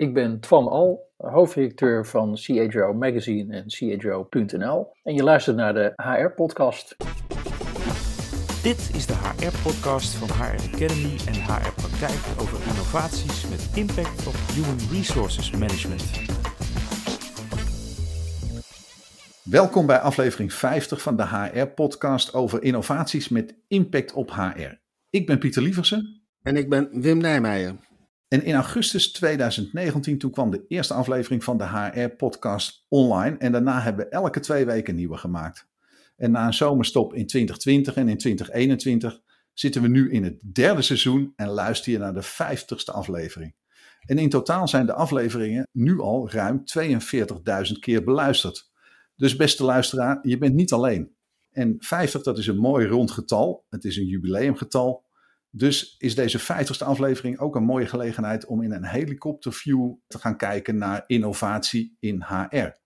Ik ben Twan Al, hoofdredacteur van CHRO Magazine en CHRO.nl. En je luistert naar de HR-podcast. Dit is de HR-podcast van HR Academy en HR Praktijk over innovaties met impact op human resources management. Welkom bij aflevering 50 van de HR-podcast over innovaties met impact op HR. Ik ben Pieter Lieversen. En ik ben Wim Nijmeijer. En in augustus 2019 toen kwam de eerste aflevering van de HR-podcast online. En daarna hebben we elke twee weken nieuwe gemaakt. En na een zomerstop in 2020 en in 2021 zitten we nu in het derde seizoen en luister je naar de 50ste aflevering. En in totaal zijn de afleveringen nu al ruim 42.000 keer beluisterd. Dus beste luisteraar, je bent niet alleen. En 50, dat is een mooi rond getal. Het is een jubileumgetal. Dus is deze 50ste aflevering ook een mooie gelegenheid om in een helikopterview te gaan kijken naar innovatie in HR.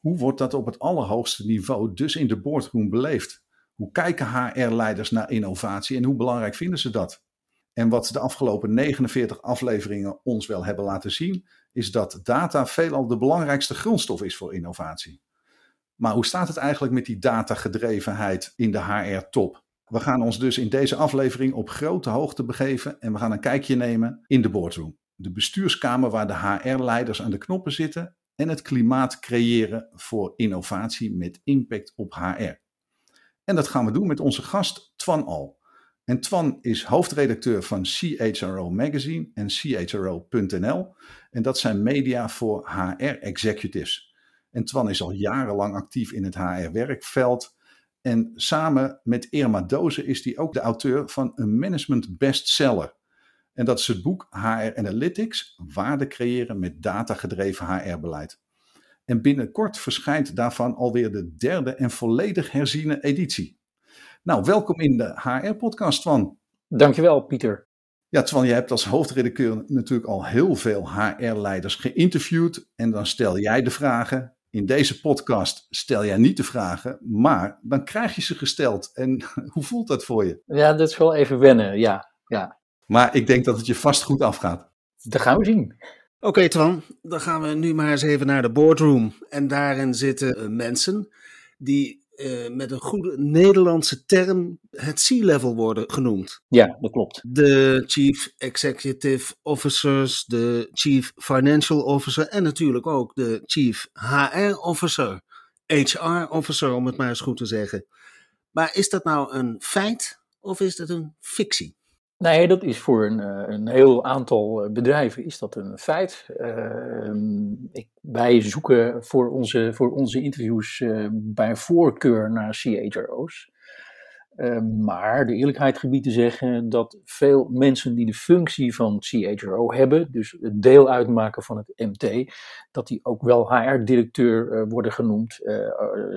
Hoe wordt dat op het allerhoogste niveau, dus in de boardroom, beleefd? Hoe kijken HR-leiders naar innovatie en hoe belangrijk vinden ze dat? En wat de afgelopen 49 afleveringen ons wel hebben laten zien, is dat data veelal de belangrijkste grondstof is voor innovatie. Maar hoe staat het eigenlijk met die datagedrevenheid in de HR-top? We gaan ons dus in deze aflevering op grote hoogte begeven en we gaan een kijkje nemen in de boardroom. De bestuurskamer waar de HR-leiders aan de knoppen zitten en het klimaat creëren voor innovatie met impact op HR. En dat gaan we doen met onze gast Twan Al. En Twan is hoofdredacteur van CHRO Magazine en CHRO.nl. En dat zijn media voor HR-executives. En Twan is al jarenlang actief in het HR-werkveld en samen met Irma Doze is hij ook de auteur van een management bestseller. En dat is het boek HR Analytics, waarde creëren met datagedreven HR-beleid. En binnenkort verschijnt daarvan alweer de derde en volledig herziene editie. Nou, welkom in de HR-podcast, Twan. Dankjewel, Pieter. Ja, Twan, je hebt als hoofdredacteur natuurlijk al heel veel HR-leiders geïnterviewd. En dan stel jij de vragen in deze podcast stel jij niet de vragen, maar dan krijg je ze gesteld. En hoe voelt dat voor je? Ja, dat is wel even wennen, ja. ja. Maar ik denk dat het je vast goed afgaat. Dat gaan we zien. Oké, okay, Twan, dan gaan we nu maar eens even naar de boardroom. En daarin zitten uh, mensen die uh, met een goede Nederlandse term het C-level worden genoemd. Ja, dat klopt. De Chief Executive Officers, de Chief Financial Officer en natuurlijk ook de Chief HR Officer, HR Officer om het maar eens goed te zeggen. Maar is dat nou een feit of is dat een fictie? Nee, dat is voor een, eh, een heel aantal eh, bedrijven is dat een feit. Uh, ik, wij zoeken voor onze, voor onze interviews uh, bij voorkeur naar CHRO's. Uh, maar de eerlijkheid gebied te zeggen dat veel mensen die de functie van CHRO hebben, dus het deel uitmaken van het MT, dat die ook wel HR-directeur worden genoemd,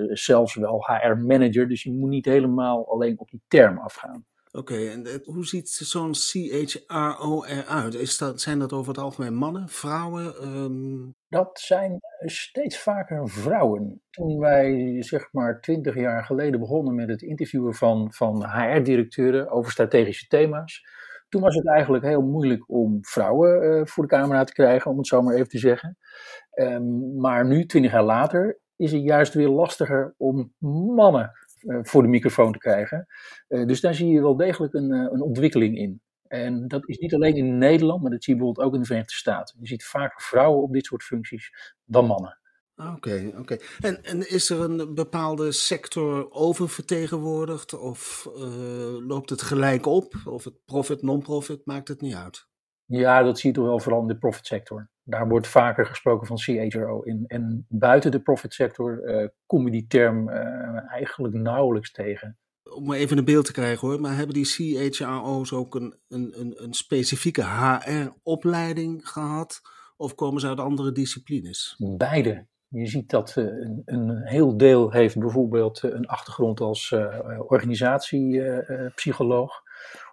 zelfs wel HR-manager. Dus je moet niet helemaal alleen op die term afgaan. Oké, en hoe ziet zo'n CHRO eruit? Is dat, zijn dat over het algemeen mannen, vrouwen? Um... Dat zijn steeds vaker vrouwen. Toen wij zeg maar twintig jaar geleden begonnen met het interviewen van, van HR-directeuren over strategische thema's, toen was het eigenlijk heel moeilijk om vrouwen uh, voor de camera te krijgen, om het zo maar even te zeggen. Um, maar nu, twintig jaar later, is het juist weer lastiger om mannen eh, voor de microfoon te krijgen. Eh, dus daar zie je wel degelijk een, eh, een ontwikkeling in. En dat is niet alleen in Nederland, maar dat zie je bijvoorbeeld ook in de Verenigde Staten. Je ziet vaker vrouwen op dit soort functies dan mannen. Oké, oké. En, en is er een bepaalde sector oververtegenwoordigd? Of loopt het gelijk op? Of het profit, non-profit, maakt het niet uit? Ja, dat zie je toch wel vooral in de profit sector. Daar wordt vaker gesproken van CHRO in. En buiten de profit sector uh, kom je die term uh, eigenlijk nauwelijks tegen. Om even een beeld te krijgen hoor, maar hebben die CHRO's ook een, een, een, een specifieke HR-opleiding gehad? Of komen ze uit andere disciplines? Beide. Je ziet dat uh, een, een, heel deel heeft bijvoorbeeld een achtergrond als organisatiepsycholoog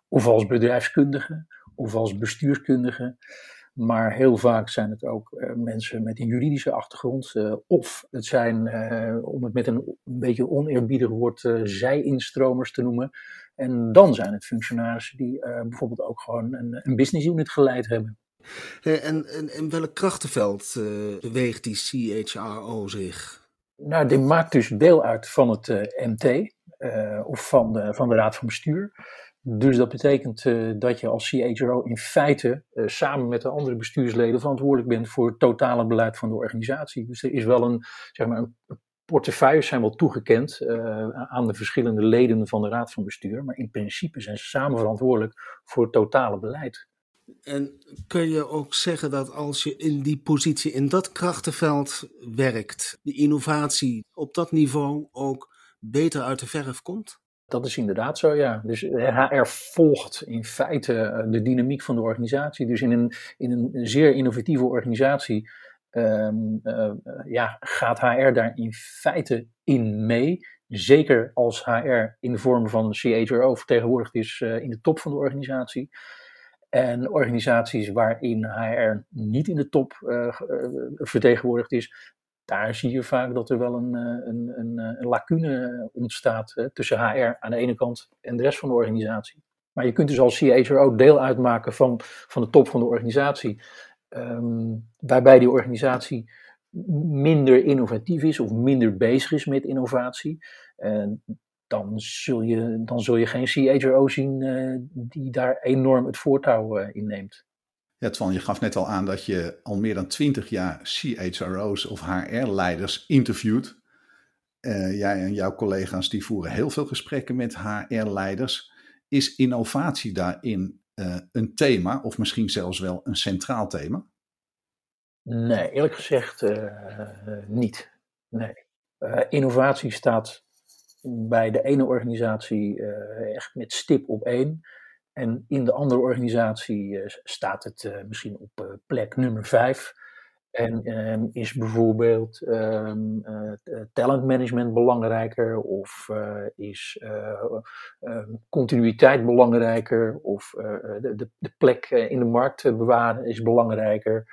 of als bedrijfskundige of als bestuurskundige. Maar heel vaak zijn het ook uh, mensen met een juridische achtergrond. Uh, of het zijn, uh, om het met een, een beetje oneerbiedig woord, zij-instromers te noemen. En dan zijn het functionarissen die bijvoorbeeld ook gewoon een, een business unit geleid hebben. En, en in welk krachtenveld beweegt die CHRO zich? Nou, die maakt dus deel uit van het MT of van de, van de Raad van Bestuur. Dus dat betekent uh, dat je als CHRO in feite uh, samen met de andere bestuursleden verantwoordelijk bent voor het totale beleid van de organisatie. Dus er is wel een, zeg maar, een portefeuilles zijn wel toegekend uh, aan de verschillende leden van de Raad van Bestuur, maar in principe zijn ze samen verantwoordelijk voor het totale beleid. En kun je ook zeggen dat als je in die positie, in dat krachtenveld werkt, de innovatie op dat niveau ook beter uit de verf komt? Dat is inderdaad zo, ja. Dus HR volgt in feite eh, de dynamiek van de organisatie. Dus in een, in een zeer innovatieve organisatie um, uh, ja, gaat HR daar in feite in mee. Zeker als HR in de vorm van CHRO vertegenwoordigd is in de top van de organisatie. En organisaties waarin HR niet in de top vertegenwoordigd is, daar zie je vaak dat er wel een, een, een, een lacune ontstaat hè, tussen HR aan de ene kant en de rest van de organisatie. Maar je kunt dus als CHRO deel uitmaken van, van de top van de organisatie, um, waarbij die organisatie minder innovatief is of minder bezig is met innovatie. En dan zul je, dan zul je geen CHRO zien die daar enorm het voortouw uh, in neemt. Ja, Twan, je gaf net al aan dat je al meer dan twintig jaar CHRO's of HR-leiders interviewt. Uh, jij en jouw collega's die voeren heel veel gesprekken met HR-leiders. Is innovatie daarin uh, een thema of misschien zelfs wel een centraal thema? Nee, eerlijk gezegd uh, niet. Nee. innovatie staat bij de ene organisatie echt met stip op één. En in de andere organisatie uh, staat het uh, misschien op uh, plek nummer vijf. En um, is bijvoorbeeld um, talentmanagement belangrijker, of is um, continuïteit belangrijker, of de, de, de, plek in de markt bewaren is belangrijker.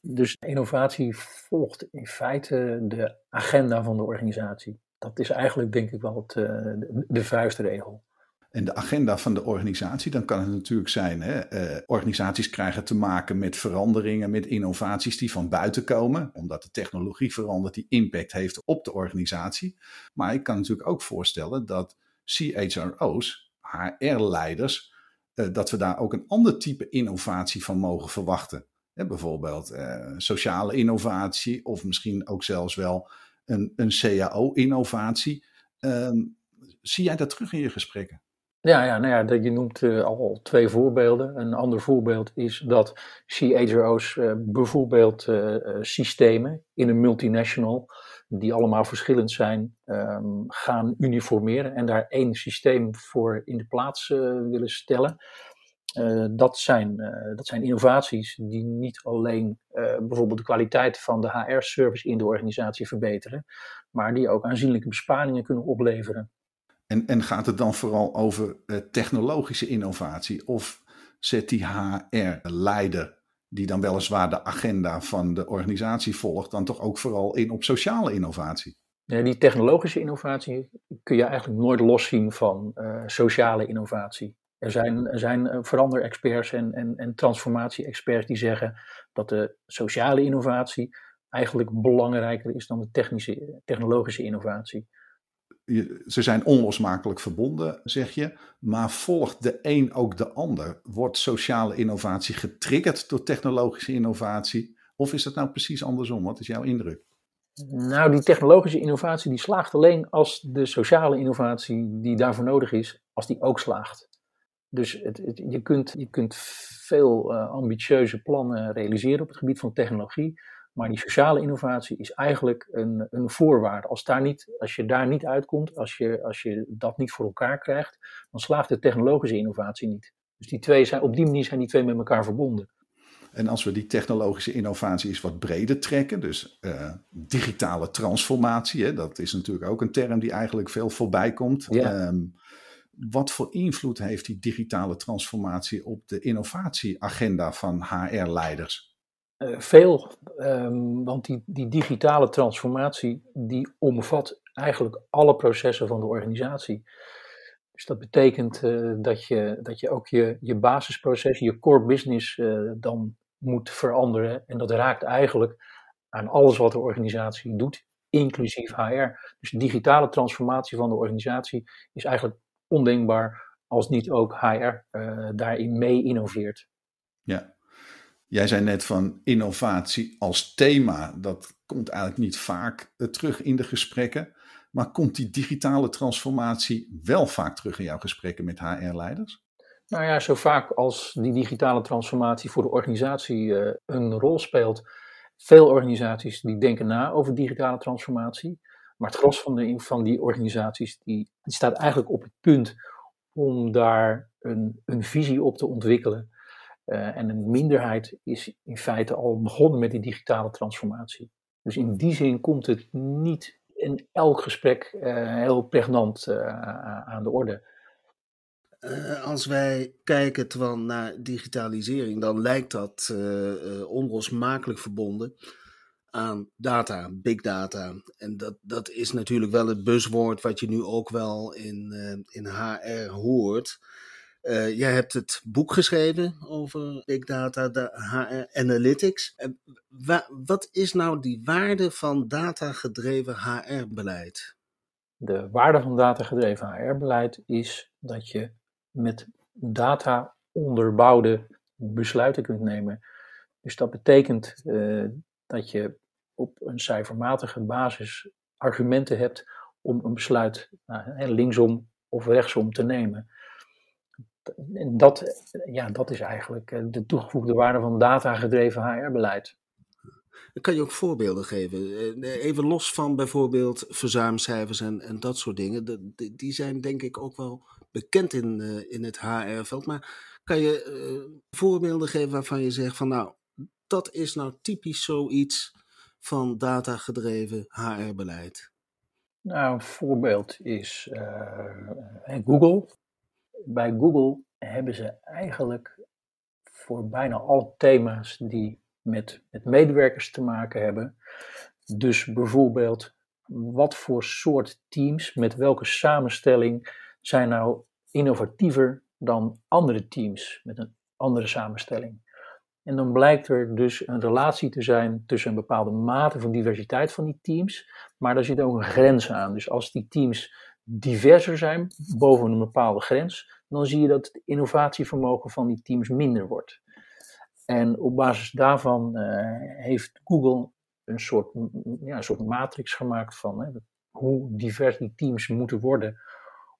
Dus innovatie volgt in feite de agenda van de organisatie. Dat is eigenlijk denk ik wel het, de, de vuistregel en de agenda van de organisatie, dan kan het natuurlijk zijn, hè, uh, organisaties krijgen te maken met veranderingen, met innovaties die van buiten komen, omdat de technologie verandert, die impact heeft op de organisatie. Maar ik kan natuurlijk ook voorstellen dat CHRO's, HR-leiders, eh, dat we daar ook een ander type innovatie van mogen verwachten. Hè, bijvoorbeeld uh, sociale innovatie of misschien ook zelfs wel een, een CAO-innovatie. Ehm, zie jij dat terug in je gesprekken? Ja, ja, nou ja, je noemt uh, al twee voorbeelden. Een ander voorbeeld is dat CHRO's uh, bijvoorbeeld uh, systemen in een multinational, die allemaal verschillend zijn, um, gaan uniformeren en daar één systeem voor in de plaats willen stellen. dat, zijn, dat zijn innovaties die niet alleen bijvoorbeeld de kwaliteit van de HR-service in de organisatie verbeteren, maar die ook aanzienlijke besparingen kunnen opleveren. En, gaat het dan vooral over uh, technologische innovatie? Of zet die HR-leider, die dan weliswaar de agenda van de organisatie volgt, dan toch ook vooral in op sociale innovatie? Ja, die technologische innovatie kun je eigenlijk nooit loszien van uh, sociale innovatie. Er zijn, er zijn uh, veranderexperts en, en, en transformatie-experts die zeggen dat de sociale innovatie eigenlijk belangrijker is dan de technische, technologische innovatie ze zijn onlosmakelijk verbonden, zeg je. Maar volgt de een ook de ander? Wordt sociale innovatie getriggerd door technologische innovatie? Of is het nou precies andersom? Wat is jouw indruk? Nou, die technologische innovatie die slaagt alleen als de sociale innovatie die daarvoor nodig is, als die ook slaagt. Dus het, je, kunt, je kunt veel uh, ambitieuze plannen realiseren op het gebied van technologie. Maar die sociale innovatie is eigenlijk een, een voorwaarde. Als, daar niet, als je daar niet uitkomt, als je, als je dat niet voor elkaar krijgt, dan slaagt de technologische innovatie niet. Dus die twee zijn, op die manier zijn die twee met elkaar verbonden. En als we die technologische innovatie eens wat breder trekken, dus uh, digitale transformatie, hè, dat is natuurlijk ook een term die eigenlijk veel voorbij komt. Ja. Um, wat voor invloed heeft die digitale transformatie op de innovatieagenda van HR-leiders? Uh, veel, um, want die, die digitale transformatie die omvat eigenlijk alle processen van de organisatie. Dus dat betekent uh, dat, je, dat je ook je, je basisproces, je core business uh, dan moet veranderen. En dat raakt eigenlijk aan alles wat de organisatie doet, inclusief HR. Dus de digitale transformatie van de organisatie is eigenlijk ondenkbaar als niet ook HR daarin mee innoveert. Ja, jij zei net van innovatie als thema. Dat komt eigenlijk niet vaak uh, terug in de gesprekken. Maar komt die digitale transformatie wel vaak terug in jouw gesprekken met HR-leiders? Nou ja, zo vaak als die digitale transformatie voor de organisatie uh, een rol speelt. Veel organisaties die denken na over digitale transformatie. Maar het gros van, de, van die organisaties die, die staat eigenlijk op het punt om daar een, een visie op te ontwikkelen. Uh, en een minderheid is in feite al begonnen met die digitale transformatie. Dus in die zin komt het niet in elk gesprek uh, heel pregnant uh, aan de orde. als wij kijken Twan, naar digitalisering, dan lijkt dat onlosmakelijk verbonden aan data, big data. En dat, dat is natuurlijk wel het buzzwoord wat je nu ook wel in, in HR hoort. Uh, jij hebt het boek geschreven over big data, de HR analytics. Wa wat is nou die waarde van datagedreven HR-beleid? De waarde van datagedreven HR-beleid is dat je met data onderbouwde besluiten kunt nemen. Dus dat betekent uh, dat je op een cijfermatige basis argumenten hebt om een besluit nou, linksom of rechtsom te nemen en dat, ja, dat is eigenlijk eh, de toegevoegde waarde van data-gedreven HR-beleid. Kan je ook voorbeelden geven? Eh, even los van bijvoorbeeld verzuimcijfers en, en dat soort dingen. die zijn denk ik ook wel bekend in, eh, in het HR-veld. Maar kan je voorbeelden geven waarvan je zegt van nou, dat is nou typisch zoiets van data-gedreven HR-beleid? Nou, een voorbeeld is Google bij Google hebben ze eigenlijk voor bijna alle thema's die met, met medewerkers te maken hebben. Dus bijvoorbeeld, wat voor soort teams, met welke samenstelling zijn nou innovatiever dan andere teams met een andere samenstelling? En dan blijkt er dus een relatie te zijn tussen een bepaalde mate van diversiteit van die teams, maar daar zit ook een grens aan. Dus als die teams diverser zijn boven een bepaalde grens, dan zie je dat het innovatievermogen van die teams minder wordt. En op basis daarvan uh, heeft Google een soort, ja, een soort matrix gemaakt van hè, hoe divers die teams moeten worden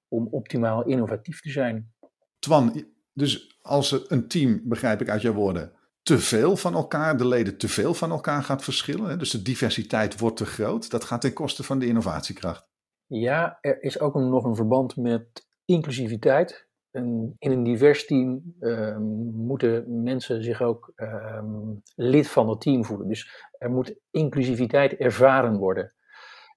om optimaal innovatief te zijn. Twan, dus als een team, begrijp ik uit jouw woorden, te veel van elkaar, de leden te veel van elkaar gaat verschillen, hè, dus de diversiteit wordt te groot, dat gaat ten koste van de innovatiekracht. Ja, er is ook nog een verband met inclusiviteit. in een divers team uh, moeten mensen zich ook uh, lid van het team voelen. Dus er moet inclusiviteit ervaren worden.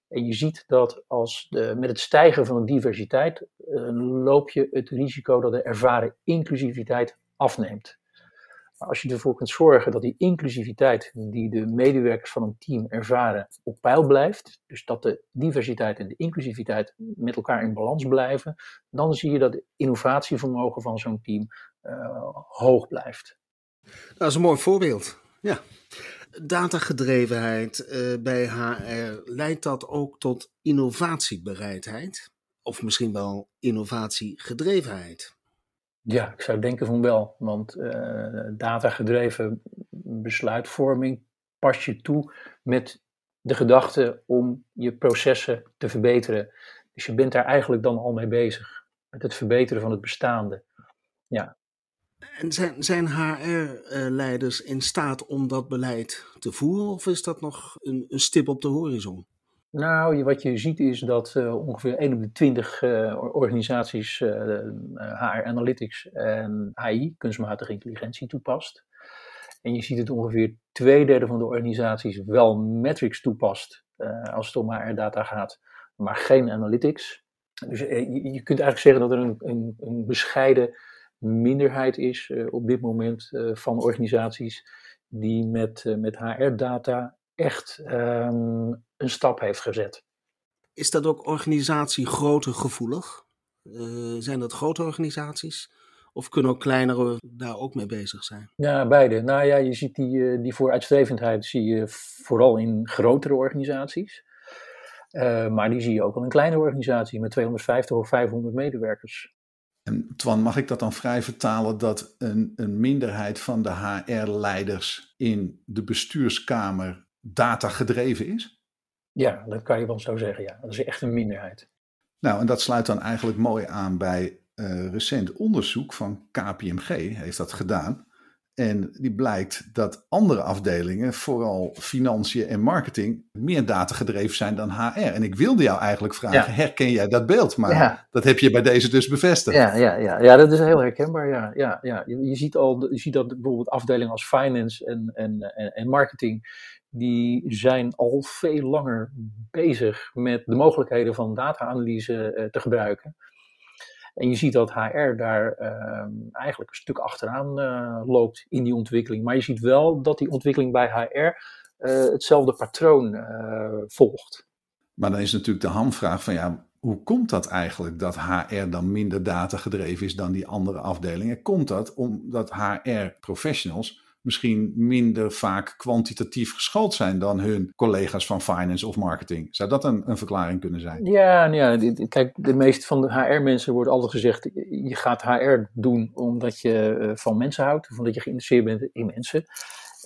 En je ziet dat als de, met het stijgen van de diversiteit uh, loop je het risico dat de ervaren inclusiviteit afneemt. Maar als je ervoor kunt zorgen dat die inclusiviteit die de medewerkers van een team ervaren op peil blijft, dus dat de diversiteit en de inclusiviteit met elkaar in balans blijven, dan zie je dat het innovatievermogen van zo'n team uh, hoog blijft. Dat is een mooi voorbeeld. Ja. Datagedrevenheid uh, bij HR, leidt dat ook tot innovatiebereidheid? Of misschien wel innovatiegedrevenheid? Ja, ik zou denken van wel, want uh, datagedreven besluitvorming pas je toe met de gedachte om je processen te verbeteren. Dus je bent daar eigenlijk dan al mee bezig, met het verbeteren van het bestaande. Ja. En zijn, zijn HR-leiders in staat om dat beleid te voeren, of is dat nog een, een stip op de horizon? Nou, wat je ziet is dat uh, ongeveer 1 op de 20 uh, organisaties uh, eh, HR Analytics en AI, kunstmatige intelligentie, toepast. En je ziet dat ongeveer twee derde van de organisaties wel metrics toepast als het om HR-data gaat, maar geen analytics. Dus je, kunt eigenlijk zeggen dat er een, een, een bescheiden minderheid is op dit moment van organisaties die met, met HR-data echt um, een stap heeft gezet. Is dat ook organisatie grootte gevoelig? Uh, zijn dat grote organisaties? Of kunnen ook kleinere daar ook mee bezig zijn? Ja, beide. Nou ja, je ziet die, eh, die vooruitstrevendheid zie je vooral in grotere organisaties. Uh, maar die zie je ook al in kleine organisaties met 250 of 500 medewerkers. En Twan, mag ik dat dan vrij vertalen dat een, een minderheid van de HR-leiders in de bestuurskamer data gedreven is? Ja, dat kan je wel zo zeggen. Ja, dat is echt een minderheid. Nou, en dat sluit dan eigenlijk mooi aan bij uh, recent onderzoek van KPMG, heeft dat gedaan. En die blijkt dat andere afdelingen, vooral financiën en marketing, meer datagedreven zijn dan HR. En ik wilde jou eigenlijk vragen, herken jij dat beeld? Maar dat heb je bij deze dus bevestigd. Ja, ja, ja. ja dat is heel herkenbaar. Ja, ja, ja. Je, je ziet al, je ziet dat bijvoorbeeld afdelingen als finance en, en, en, en marketing, die zijn al veel langer bezig met de mogelijkheden van data-analyse uh, te gebruiken. En je ziet dat HR daar ehm, eigenlijk een stuk achteraan uh, loopt in die ontwikkeling. Maar je ziet wel dat die ontwikkeling bij HR eh, hetzelfde patroon volgt. Maar dan is natuurlijk de hamvraag van ja, hoe komt dat eigenlijk dat HR dan minder data gedreven is dan die andere afdelingen? Komt dat omdat HR professionals misschien minder vaak kwantitatief geschoold zijn dan hun collega's van finance of marketing. Zou dat een, een verklaring kunnen zijn? Ja, ja, kijk, de meeste van de HR-mensen wordt altijd gezegd: je gaat HR doen omdat je eh, van mensen houdt, of omdat je geïnteresseerd bent in mensen.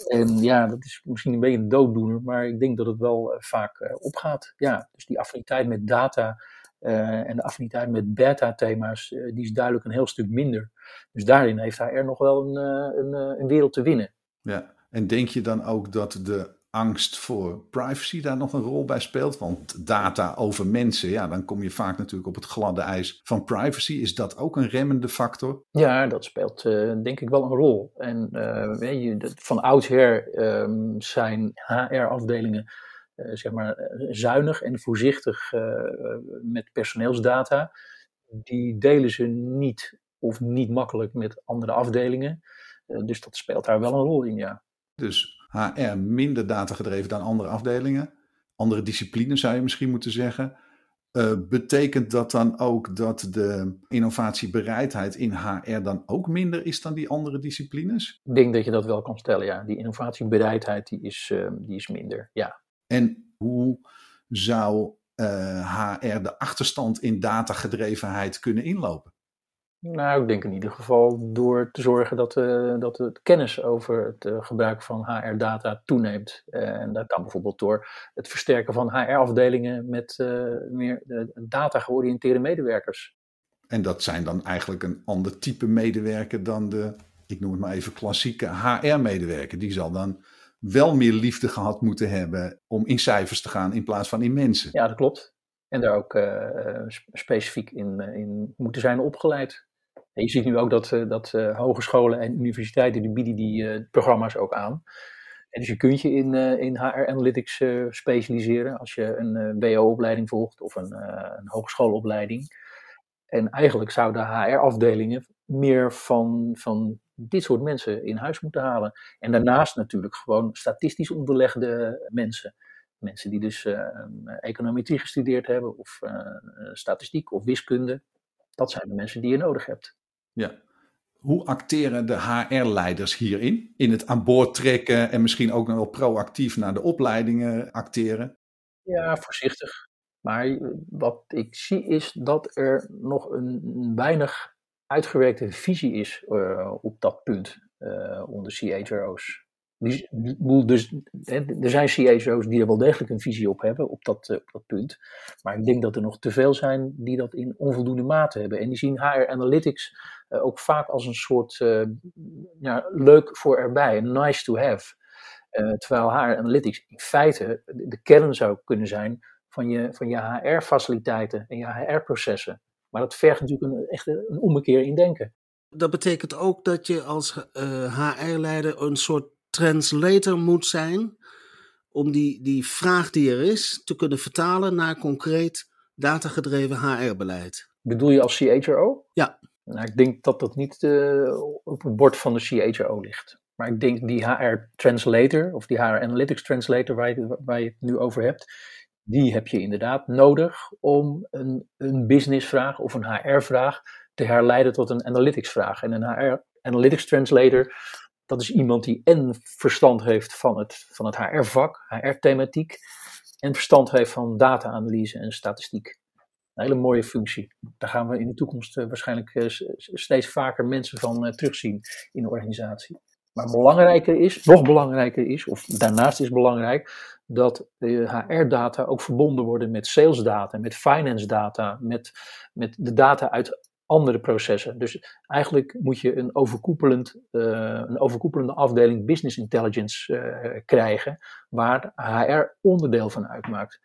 En ja, dat is misschien een beetje een dooddoener, maar ik denk dat het wel uh, vaak uh, opgaat. Ja, dus die affiniteit met data en de affiniteit met beta-thema's, die is duidelijk een heel stuk minder. Dus daarin heeft HR nog wel een, uh, een, een, wereld te winnen. Ja, en denk je dan ook dat de angst voor privacy daar nog een rol bij speelt? Want data over mensen, ja, dan kom je vaak natuurlijk op het gladde ijs van privacy. Is dat ook een remmende factor? Ja, dat speelt denk ik wel een rol. En je, van oudsher um, zijn HR-afdelingen eh, zeg maar, eh, zuinig en voorzichtig eh, met personeelsdata. Die delen ze niet of niet makkelijk met andere afdelingen. dus dat speelt daar wel een rol in, ja. Dus HR minder data gedreven dan andere afdelingen. Andere disciplines zou je misschien moeten zeggen. Uh, betekent dat dan ook dat de innovatiebereidheid in HR dan ook minder is dan die andere disciplines? Ik denk dat je dat wel kan stellen, ja. Die innovatiebereidheid die is, uh, die is minder, ja. En hoe zou uh, eh, HR de achterstand in datagedrevenheid kunnen inlopen? Nou, ik denk in ieder geval door te zorgen dat, uh, dat het kennis over het uh, gebruik van HR-data toeneemt. en dat kan bijvoorbeeld door het versterken van HR-afdelingen met meer data-georiënteerde medewerkers. En dat zijn dan eigenlijk een ander type medewerker dan de, ik noem het maar even, klassieke HR-medewerker. Die zal dan wel meer liefde gehad moeten hebben om in cijfers te gaan in plaats van in mensen. Ja, dat klopt. En daar ook specifiek in, in moeten zijn opgeleid. Je ziet nu ook dat, dat hogescholen en universiteiten die bieden die programma's ook aan. En dus je kunt je in, in HR Analytics specialiseren als je een BO-opleiding volgt of een, een hogeschoolopleiding. En eigenlijk zouden HR-afdelingen meer van, van dit soort mensen in huis moeten halen. En daarnaast natuurlijk gewoon statistisch onderlegde mensen. Mensen die dus uh, econometrie gestudeerd hebben, of statistiek of wiskunde. Dat zijn de mensen die je nodig hebt. Ja. Hoe acteren de HR-leiders hierin? In het aan boord trekken en misschien ook nog wel proactief naar de opleidingen acteren? Ja, voorzichtig. Maar wat ik zie is dat er nog een weinig uitgewerkte visie is uh, op dat punt uh, onder CHRO's. Die, dus, er zijn CHRO's die er wel degelijk een visie op hebben, op dat, op dat punt. Maar ik denk dat er nog te veel zijn die dat in onvoldoende mate hebben. En die zien HR Analytics ook vaak als een soort ja, leuk voor erbij, nice to have. terwijl HR Analytics in feite de kern zou kunnen zijn van je, van je HR-faciliteiten en je HR-processen. Maar dat vergt natuurlijk een, echt een ommekeer in denken. Dat betekent ook dat je als HR-leider eh, een soort translator moet zijn. Om die, die vraag die er is te kunnen vertalen naar concreet datagedreven HR-beleid. Bedoel je als CHRO? Ja. Nou, ik denk dat dat niet uh, op het bord van de CHRO ligt. Maar ik denk die HR translator, of die HR analytics translator waar je, waar je het nu over hebt, die heb je inderdaad nodig om een, een businessvraag of een HR-vraag te herleiden tot een analytics vraag. En een HR analytics translator, dat is iemand die en verstand heeft van het, van het HR-vak, HR-thematiek, en verstand heeft van data-analyse en statistiek. Een hele mooie functie. Daar gaan we in de toekomst uh, waarschijnlijk uh, steeds vaker mensen van uh, terugzien in de organisatie. Maar belangrijker is, nog belangrijker is, of daarnaast is belangrijk, dat HR-data ook verbonden worden met sales data, met finance data, met, met de data uit andere processen. Dus eigenlijk moet je een, overkoepelend, uh, een overkoepelende afdeling business intelligence uh, krijgen, waar HR onderdeel van uitmaakt.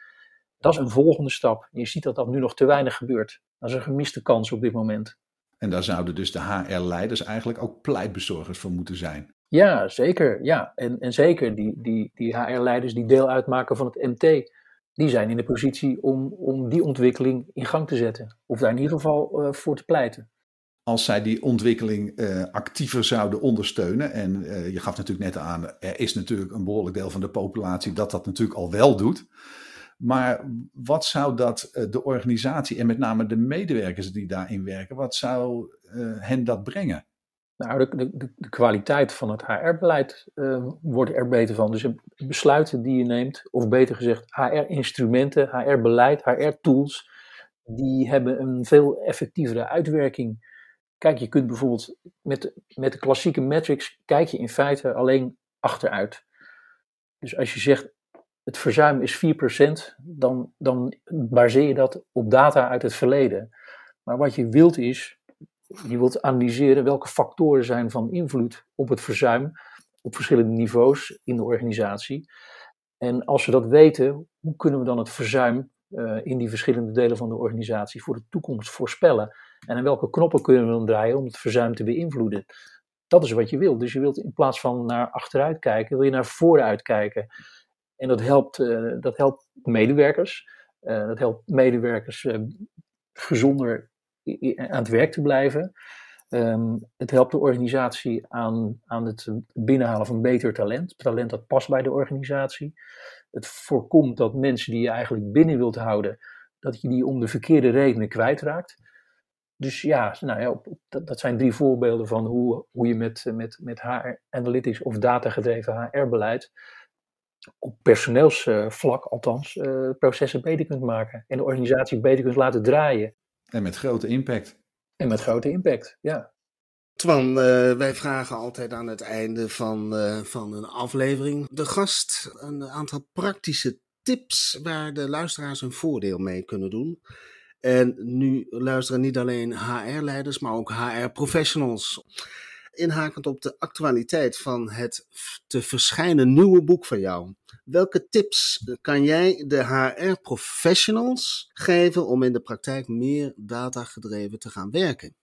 Dat is een volgende stap. Je ziet dat dat nu nog te weinig gebeurt. Dat is een gemiste kans op dit moment. En daar zouden dus de HR-leiders eigenlijk ook pleitbezorgers voor moeten zijn. Ja, zeker. Ja. En, en zeker die, die, die HR-leiders die deel uitmaken van het MT, die zijn in de positie om, om die ontwikkeling in gang te zetten. Of daar in ieder geval uh, voor te pleiten. Als zij die ontwikkeling uh, actiever zouden ondersteunen, en uh, je gaf natuurlijk net aan, er is natuurlijk een behoorlijk deel van de populatie dat dat natuurlijk al wel doet. Maar wat zou dat de organisatie en met name de medewerkers die daarin werken, wat zou hen dat brengen? Nou, de, de, de, kwaliteit van het HR-beleid uh, wordt er beter van. Dus besluiten die je neemt, of beter gezegd, HR-instrumenten, HR-beleid, HR-tools, die hebben een veel effectievere uitwerking. Kijk, je kunt bijvoorbeeld met, met de klassieke metrics, kijk je in feite alleen achteruit. Dus als je zegt, het verzuim is 4%, dan, dan baseer je dat op data uit het verleden. Maar wat je wilt is, je wilt analyseren welke factoren zijn van invloed op het verzuim op verschillende niveaus in de organisatie. En als we dat weten, hoe kunnen we dan het verzuim uh, in die verschillende delen van de organisatie voor de toekomst voorspellen? En aan welke knoppen kunnen we dan draaien om het verzuim te beïnvloeden? Dat is wat je wilt. Dus je wilt in plaats van naar achteruit kijken, wil je naar vooruit kijken. En dat helpt, uh, dat helpt medewerkers. Uh, dat helpt medewerkers gezonder aan het werk te blijven. Um, het helpt de organisatie aan, aan het binnenhalen van beter talent. Talent dat past bij de organisatie. Het voorkomt dat mensen die je eigenlijk binnen wilt houden, dat je die om de verkeerde redenen kwijtraakt. Dus ja, nou ja dat, zijn drie voorbeelden van hoe, hoe je met, met, met HR analytics of datagedreven HR-beleid op personeelsvlak althans uh, processen beter kunt maken. En de organisatie beter kunt laten draaien. En met grote impact. En met grote impact, ja. Twan, uh, wij vragen altijd aan het einde van, uh, van een aflevering de gast een aantal praktische tips waar de luisteraars een voordeel mee kunnen doen. En nu luisteren niet alleen HR-leiders, maar ook HR-professionals. Inhakend op de actualiteit van het te verschijnen nieuwe boek van jou. Welke tips kan jij de HR-professionals geven om in de praktijk meer datagedreven te gaan werken?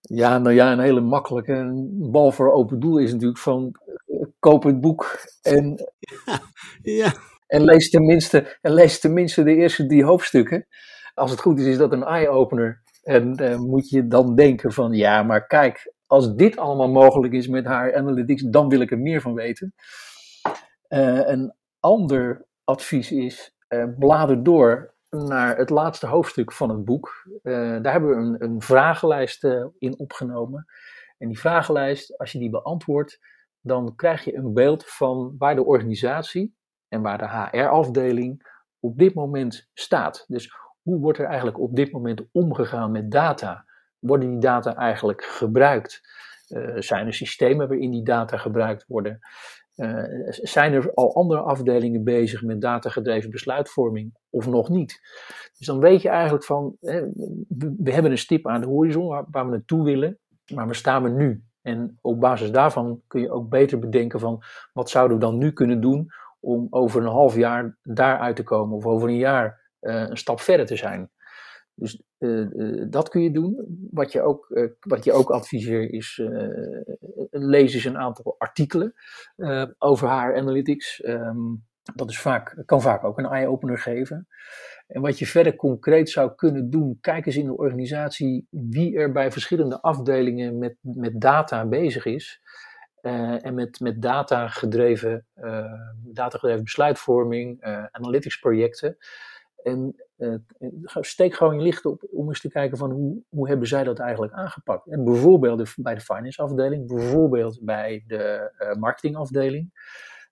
Ja, nou ja, een hele makkelijke een bal voor open doel is natuurlijk van uh, koop het boek en, ja, ja. en, lees tenminste, en lees tenminste de eerste drie hoofdstukken. Als het goed is, is dat een eye-opener. En uh, moet je dan denken van ja, maar kijk, als dit allemaal mogelijk is met haar analytics, dan wil ik er meer van weten. Uh, en ander advies is, uh, blader door naar het laatste hoofdstuk van het boek. Uh, daar hebben we een, een vragenlijst in opgenomen. En die vragenlijst, als je die beantwoordt, dan krijg je een beeld van waar de organisatie en waar de HR-afdeling op dit moment staat. Dus hoe wordt er eigenlijk op dit moment omgegaan met data? Worden die data eigenlijk gebruikt? zijn er systemen waarin die data gebruikt worden? Uh, zijn er al andere afdelingen bezig met datagedreven besluitvorming of nog niet? Dus dan weet je eigenlijk van, hè, we hebben een stip aan de horizon waar, we naartoe willen, maar waar staan we nu? En op basis daarvan kun je ook beter bedenken van, wat zouden we dan nu kunnen doen om over een half jaar daaruit te komen of over een jaar uh, een stap verder te zijn? Dus uh, dat kun je doen. Wat je ook, uh, wat je ook adviseer is, lees eens een aantal artikelen over haar analytics. Um, dat is vaak, kan vaak ook een eye-opener geven. En wat je verder concreet zou kunnen doen, kijk eens in de organisatie wie er bij verschillende afdelingen met, met data bezig is. en met, met data-gedreven, data-gedreven besluitvorming, analytics projecten. En uh, steek gewoon je licht op om eens te kijken van hoe, hoe hebben zij dat eigenlijk aangepakt. En bijvoorbeeld bij de finance afdeling, bijvoorbeeld bij de uh, marketingafdeling.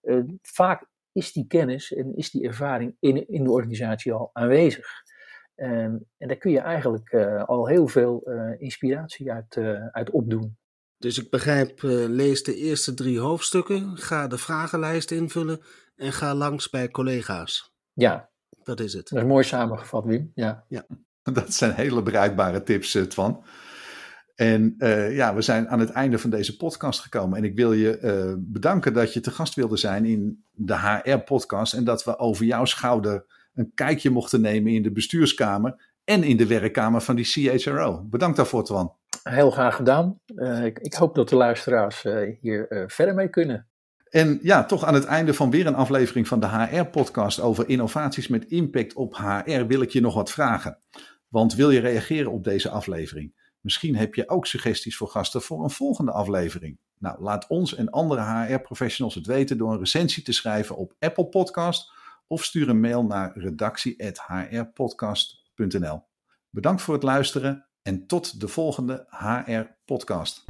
Uh, vaak is die kennis en is die ervaring in, in de organisatie al aanwezig. En, en daar kun je eigenlijk al heel veel inspiratie uit, uit opdoen. Dus ik begrijp, lees de eerste drie hoofdstukken, ga de vragenlijst invullen en ga langs bij collega's. Ja, dat is het. Dat is mooi samengevat, Wim. Ja. ja. Dat zijn hele bruikbare tips, eh, Twan. En uh, ja, we zijn aan het einde van deze podcast gekomen. En ik wil je uh, bedanken dat je te gast wilde zijn in de HR-podcast. En dat we over jouw schouder een kijkje mochten nemen in de bestuurskamer. En in de werkkamer van die CHRO. Bedankt daarvoor, Twan. Heel graag gedaan. Uh, ik, ik, hoop dat de luisteraars hier verder mee kunnen. En ja, toch aan het einde van weer een aflevering van de HR-podcast over innovaties met impact op HR wil ik je nog wat vragen. Want wil je reageren op deze aflevering? Misschien heb je ook suggesties voor gasten voor een volgende aflevering. Nou, laat ons en andere HR-professionals het weten door een recensie te schrijven op Apple Podcast of stuur een mail naar redactie.hrpodcast.nl. Bedankt voor het luisteren en tot de volgende HR-podcast.